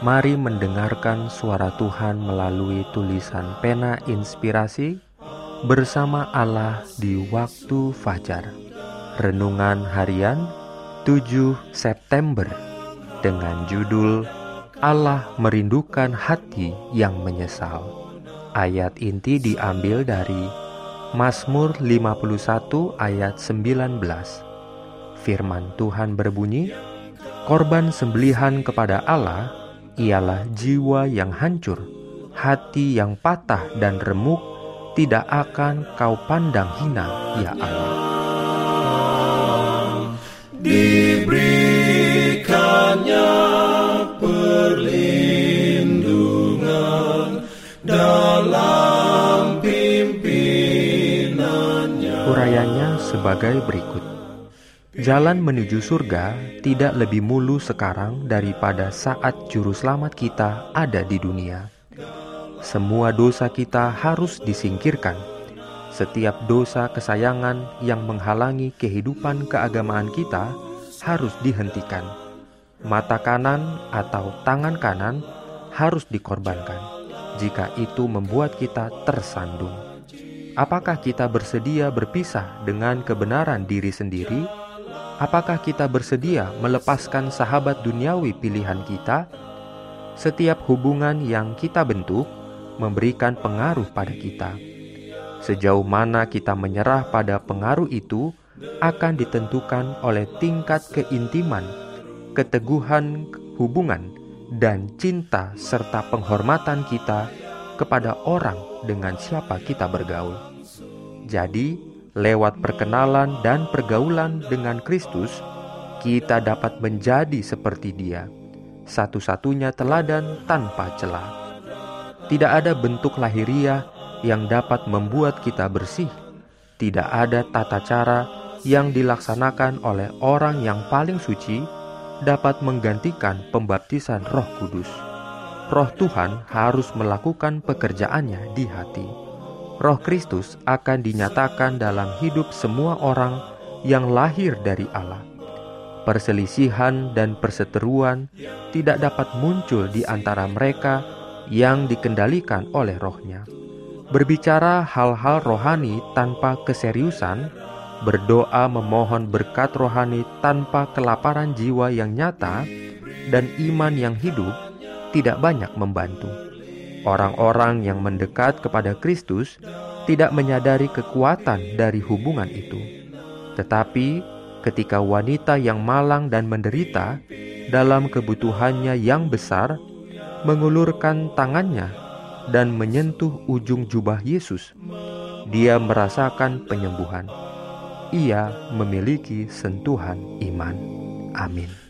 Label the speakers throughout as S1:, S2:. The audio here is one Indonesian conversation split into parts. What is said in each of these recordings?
S1: Mari mendengarkan suara Tuhan melalui tulisan pena inspirasi bersama Allah di waktu fajar. Renungan harian 7 September dengan judul Allah merindukan hati yang menyesal. Ayat inti diambil dari Mazmur 51 ayat 19. Firman Tuhan berbunyi, Korban sembelihan kepada Allah ialah jiwa yang hancur, hati yang patah dan remuk, tidak akan kau pandang hina, ya Allah.
S2: Diberikannya perlindungan dalam pimpinannya.
S1: Urayanya sebagai berikut. Jalan menuju surga tidak lebih mulu sekarang daripada saat Juru Selamat kita ada di dunia. Semua dosa kita harus disingkirkan. Setiap dosa kesayangan yang menghalangi kehidupan keagamaan kita harus dihentikan. Mata kanan atau tangan kanan harus dikorbankan jika itu membuat kita tersandung. Apakah kita bersedia berpisah dengan kebenaran diri sendiri? Apakah kita bersedia melepaskan sahabat duniawi pilihan kita? Setiap hubungan yang kita bentuk memberikan pengaruh pada kita. Sejauh mana kita menyerah pada pengaruh itu akan ditentukan oleh tingkat keintiman, keteguhan hubungan, dan cinta serta penghormatan kita kepada orang dengan siapa kita bergaul. Jadi, lewat perkenalan dan pergaulan dengan Kristus, kita dapat menjadi seperti Dia, satu-satunya teladan tanpa celah. Tidak ada bentuk lahiriah yang dapat membuat kita bersih. Tidak ada tata cara yang dilaksanakan oleh orang yang paling suci dapat menggantikan pembaptisan Roh Kudus. Roh Tuhan harus melakukan pekerjaannya di hati Roh Kristus akan dinyatakan dalam hidup semua orang yang lahir dari Allah. Perselisihan dan perseteruan tidak dapat muncul di antara mereka yang dikendalikan oleh rohnya. Berbicara hal-hal rohani tanpa keseriusan, berdoa memohon berkat rohani tanpa kelaparan jiwa yang nyata, dan iman yang hidup tidak banyak membantu. Orang-orang yang mendekat kepada Kristus tidak menyadari kekuatan dari hubungan itu. Tetapi ketika wanita yang malang dan menderita dalam kebutuhannya yang besar mengulurkan tangannya dan menyentuh ujung jubah Yesus, dia merasakan penyembuhan. Ia memiliki sentuhan iman. Amin.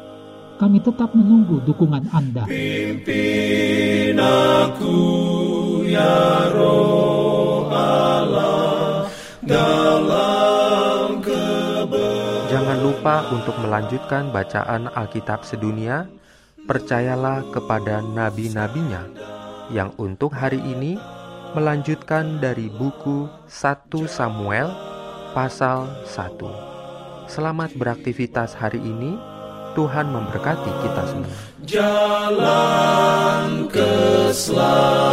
S3: Kami tetap menunggu dukungan Anda.
S2: Pimpin aku ya roh Allah dalam
S1: Jangan lupa untuk melanjutkan bacaan Alkitab sedunia. Percayalah kepada nabi-nabinya yang untuk hari ini melanjutkan dari buku 1 Samuel pasal 1. Selamat beraktivitas hari ini. Tuhan memberkati kita semua.
S2: Jalan keselamatan